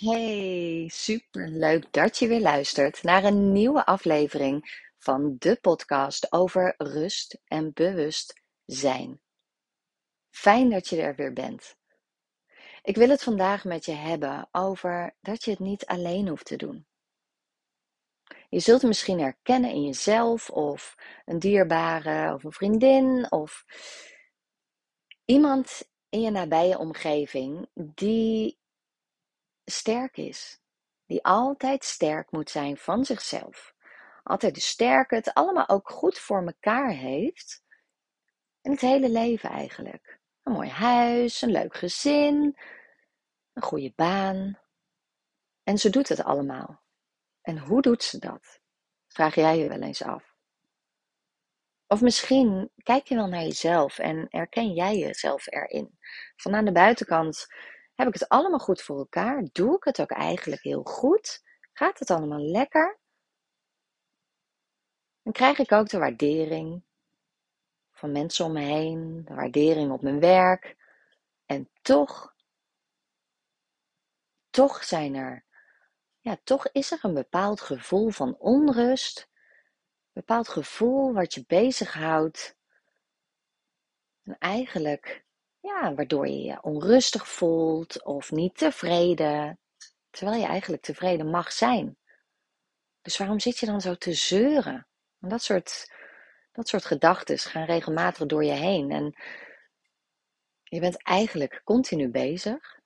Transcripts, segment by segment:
Hey, super leuk dat je weer luistert naar een nieuwe aflevering van de podcast over rust en bewust zijn. Fijn dat je er weer bent. Ik wil het vandaag met je hebben over dat je het niet alleen hoeft te doen. Je zult het misschien herkennen in jezelf of een dierbare of een vriendin of iemand in je nabije omgeving die sterk is. Die altijd sterk moet zijn van zichzelf. Altijd de sterke, het allemaal ook goed voor elkaar heeft. In het hele leven eigenlijk. Een mooi huis, een leuk gezin, een goede baan. En ze doet het allemaal. En hoe doet ze dat? Vraag jij je wel eens af. Of misschien kijk je wel naar jezelf en herken jij jezelf erin. Van aan de buitenkant heb ik het allemaal goed voor elkaar? Doe ik het ook eigenlijk heel goed? Gaat het allemaal lekker? Dan krijg ik ook de waardering van mensen om me heen, de waardering op mijn werk. En toch, toch zijn er, ja, toch is er een bepaald gevoel van onrust, een bepaald gevoel wat je bezighoudt. En eigenlijk ja, waardoor je je onrustig voelt of niet tevreden, terwijl je eigenlijk tevreden mag zijn. Dus waarom zit je dan zo te zeuren? En dat soort, dat soort gedachten gaan regelmatig door je heen. En je bent eigenlijk continu bezig.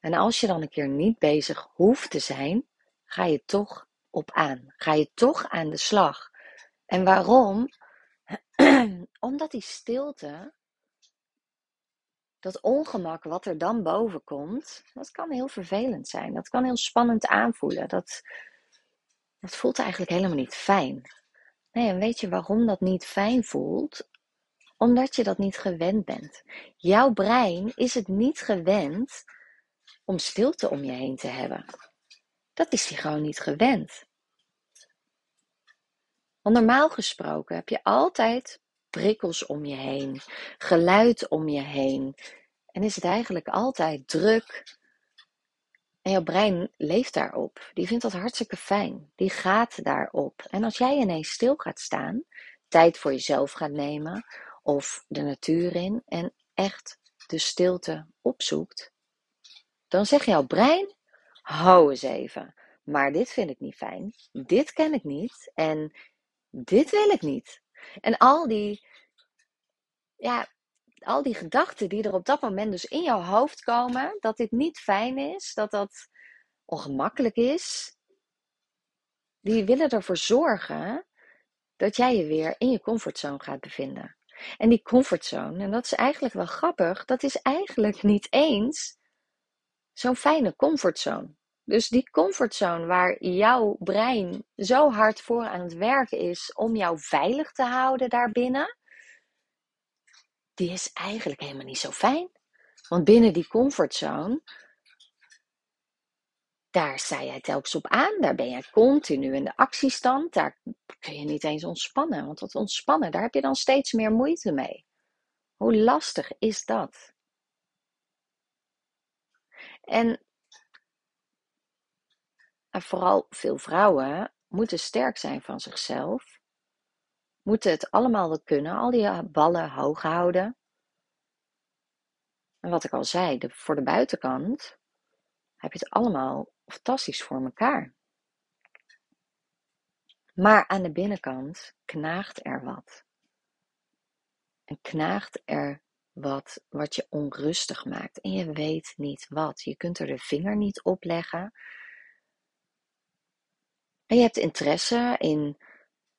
En als je dan een keer niet bezig hoeft te zijn, ga je toch op aan. Ga je toch aan de slag. En waarom? Omdat die stilte dat ongemak wat er dan boven komt, dat kan heel vervelend zijn. Dat kan heel spannend aanvoelen. Dat, dat voelt eigenlijk helemaal niet fijn. Nee, en weet je waarom dat niet fijn voelt? Omdat je dat niet gewend bent. Jouw brein is het niet gewend om stilte om je heen te hebben. Dat is hij gewoon niet gewend. Want normaal gesproken heb je altijd prikkels om je heen, geluid om je heen. En is het eigenlijk altijd druk. En jouw brein leeft daarop. Die vindt dat hartstikke fijn. Die gaat daarop. En als jij ineens stil gaat staan, tijd voor jezelf gaat nemen of de natuur in en echt de stilte opzoekt, dan zegt jouw brein: hou eens even. Maar dit vind ik niet fijn. Dit ken ik niet. En dit wil ik niet. En al die, ja, al die gedachten die er op dat moment dus in jouw hoofd komen, dat dit niet fijn is, dat dat ongemakkelijk is, die willen ervoor zorgen dat jij je weer in je comfortzone gaat bevinden. En die comfortzone, en dat is eigenlijk wel grappig, dat is eigenlijk niet eens zo'n fijne comfortzone. Dus die comfortzone waar jouw brein zo hard voor aan het werken is om jou veilig te houden daarbinnen, die is eigenlijk helemaal niet zo fijn. Want binnen die comfortzone, daar sta jij telkens op aan. Daar ben jij continu in de actiestand. Daar kun je niet eens ontspannen. Want dat ontspannen, daar heb je dan steeds meer moeite mee. Hoe lastig is dat? En vooral veel vrouwen moeten sterk zijn van zichzelf. Moeten het allemaal wel kunnen, al die ballen hoog houden. En wat ik al zei, de, voor de buitenkant heb je het allemaal fantastisch voor elkaar. Maar aan de binnenkant knaagt er wat. En knaagt er wat wat je onrustig maakt. En je weet niet wat. Je kunt er de vinger niet op leggen. En je hebt interesse in,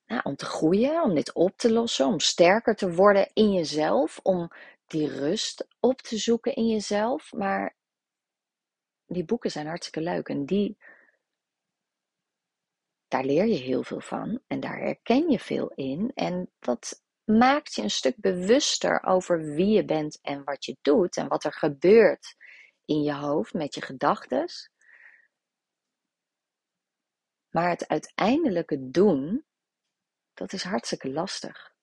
nou, om te groeien, om dit op te lossen, om sterker te worden in jezelf, om die rust op te zoeken in jezelf. Maar die boeken zijn hartstikke leuk en die, daar leer je heel veel van en daar herken je veel in. En dat maakt je een stuk bewuster over wie je bent en wat je doet en wat er gebeurt in je hoofd met je gedachten. Maar het uiteindelijke doen, dat is hartstikke lastig.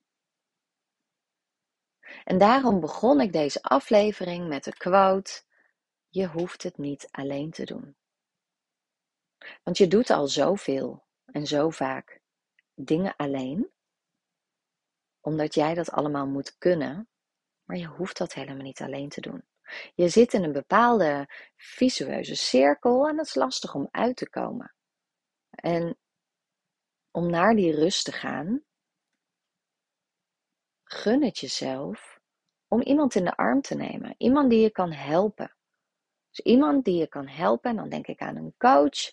En daarom begon ik deze aflevering met de quote: je hoeft het niet alleen te doen. Want je doet al zoveel en zo vaak dingen alleen, omdat jij dat allemaal moet kunnen, maar je hoeft dat helemaal niet alleen te doen. Je zit in een bepaalde visueuze cirkel en het is lastig om uit te komen. En om naar die rust te gaan, gun het jezelf om iemand in de arm te nemen. Iemand die je kan helpen. Dus iemand die je kan helpen, en dan denk ik aan een coach.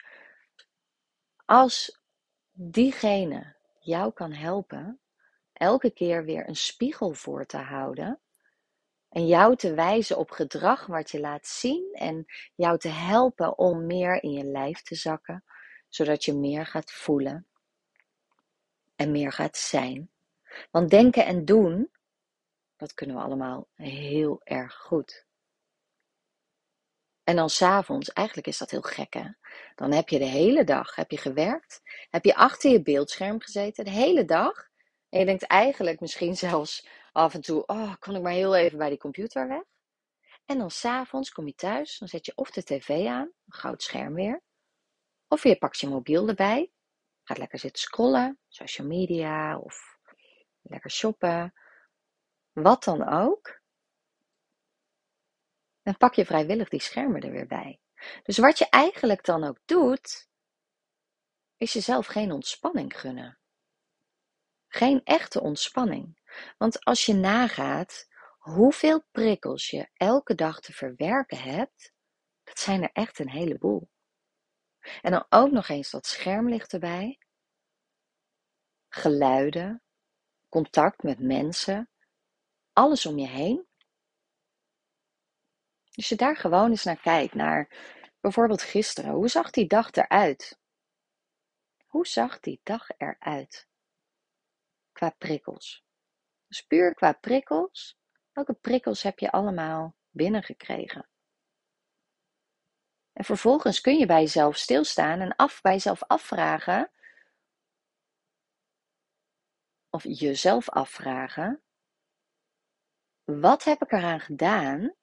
Als diegene jou kan helpen, elke keer weer een spiegel voor te houden. En jou te wijzen op gedrag wat je laat zien. En jou te helpen om meer in je lijf te zakken. Zodat je meer gaat voelen. En meer gaat zijn. Want denken en doen, dat kunnen we allemaal heel erg goed. En dan s'avonds, eigenlijk is dat heel gek hè. Dan heb je de hele dag heb je gewerkt, heb je achter je beeldscherm gezeten, de hele dag. En je denkt eigenlijk misschien zelfs af en toe, oh, kan ik maar heel even bij die computer weg. En dan s'avonds kom je thuis, dan zet je of de tv aan, een goud scherm weer. Of je pakt je mobiel erbij, gaat lekker zitten scrollen, social media of lekker shoppen. Wat dan ook. Dan pak je vrijwillig die schermen er weer bij. Dus wat je eigenlijk dan ook doet, is jezelf geen ontspanning gunnen. Geen echte ontspanning. Want als je nagaat hoeveel prikkels je elke dag te verwerken hebt, dat zijn er echt een heleboel. En dan ook nog eens dat schermlicht erbij, geluiden, contact met mensen, alles om je heen. Als je daar gewoon eens naar kijkt, naar bijvoorbeeld gisteren, hoe zag die dag eruit? Hoe zag die dag eruit? Qua prikkels. Dus puur qua prikkels. Welke prikkels heb je allemaal binnengekregen? En vervolgens kun je bij jezelf stilstaan en af, bij jezelf afvragen, of jezelf afvragen: wat heb ik eraan gedaan?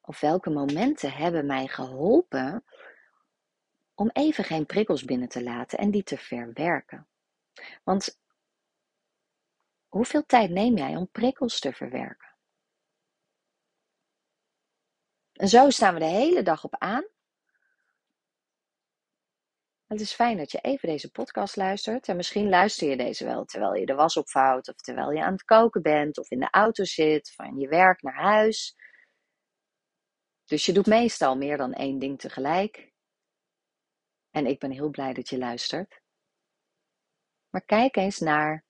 Of welke momenten hebben mij geholpen om even geen prikkels binnen te laten en die te verwerken? Want hoeveel tijd neem jij om prikkels te verwerken? En zo staan we de hele dag op aan het is fijn dat je even deze podcast luistert. En misschien luister je deze wel terwijl je de was opvouwt, of terwijl je aan het koken bent, of in de auto zit, van je werk naar huis. Dus je doet meestal meer dan één ding tegelijk. En ik ben heel blij dat je luistert. Maar kijk eens naar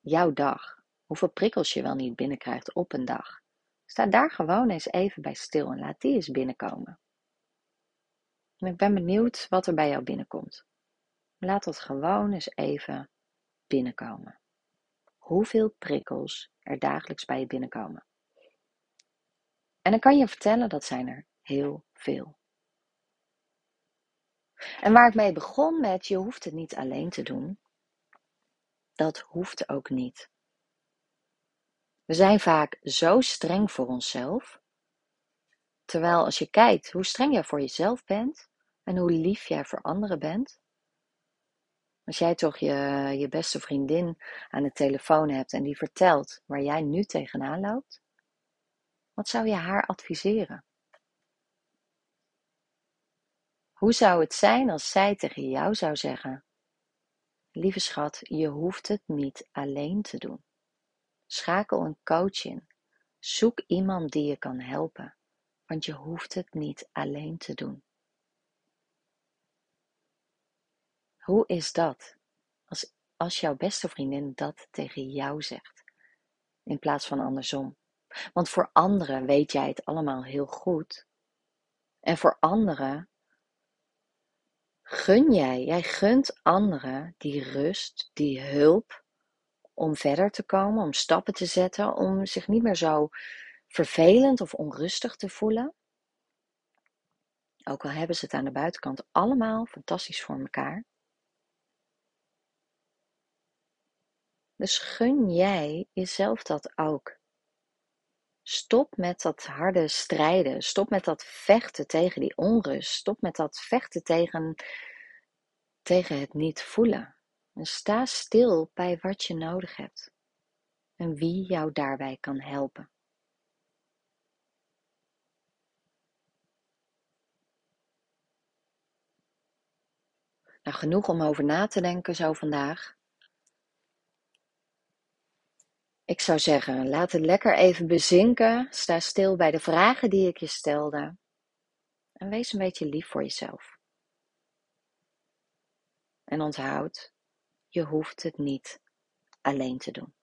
jouw dag. Hoeveel prikkels je wel niet binnenkrijgt op een dag. Sta daar gewoon eens even bij stil en laat die eens binnenkomen. En ik ben benieuwd wat er bij jou binnenkomt. Laat dat gewoon eens even binnenkomen. Hoeveel prikkels er dagelijks bij je binnenkomen. En dan kan je vertellen, dat zijn er heel veel. En waar ik mee begon met, je hoeft het niet alleen te doen. Dat hoeft ook niet. We zijn vaak zo streng voor onszelf. Terwijl als je kijkt hoe streng jij voor jezelf bent, en hoe lief jij voor anderen bent. Als jij toch je, je beste vriendin aan de telefoon hebt en die vertelt waar jij nu tegenaan loopt, wat zou je haar adviseren? Hoe zou het zijn als zij tegen jou zou zeggen: Lieve schat, je hoeft het niet alleen te doen. Schakel een coach in. Zoek iemand die je kan helpen, want je hoeft het niet alleen te doen. Hoe is dat als, als jouw beste vriendin dat tegen jou zegt, in plaats van andersom? Want voor anderen weet jij het allemaal heel goed. En voor anderen gun jij, jij gunt anderen die rust, die hulp om verder te komen, om stappen te zetten, om zich niet meer zo vervelend of onrustig te voelen. Ook al hebben ze het aan de buitenkant allemaal fantastisch voor elkaar. Dus gun jij jezelf dat ook. Stop met dat harde strijden. Stop met dat vechten tegen die onrust. Stop met dat vechten tegen, tegen het niet voelen. En sta stil bij wat je nodig hebt en wie jou daarbij kan helpen. Nou, genoeg om over na te denken zo vandaag. Ik zou zeggen, laat het lekker even bezinken. Sta stil bij de vragen die ik je stelde. En wees een beetje lief voor jezelf. En onthoud, je hoeft het niet alleen te doen.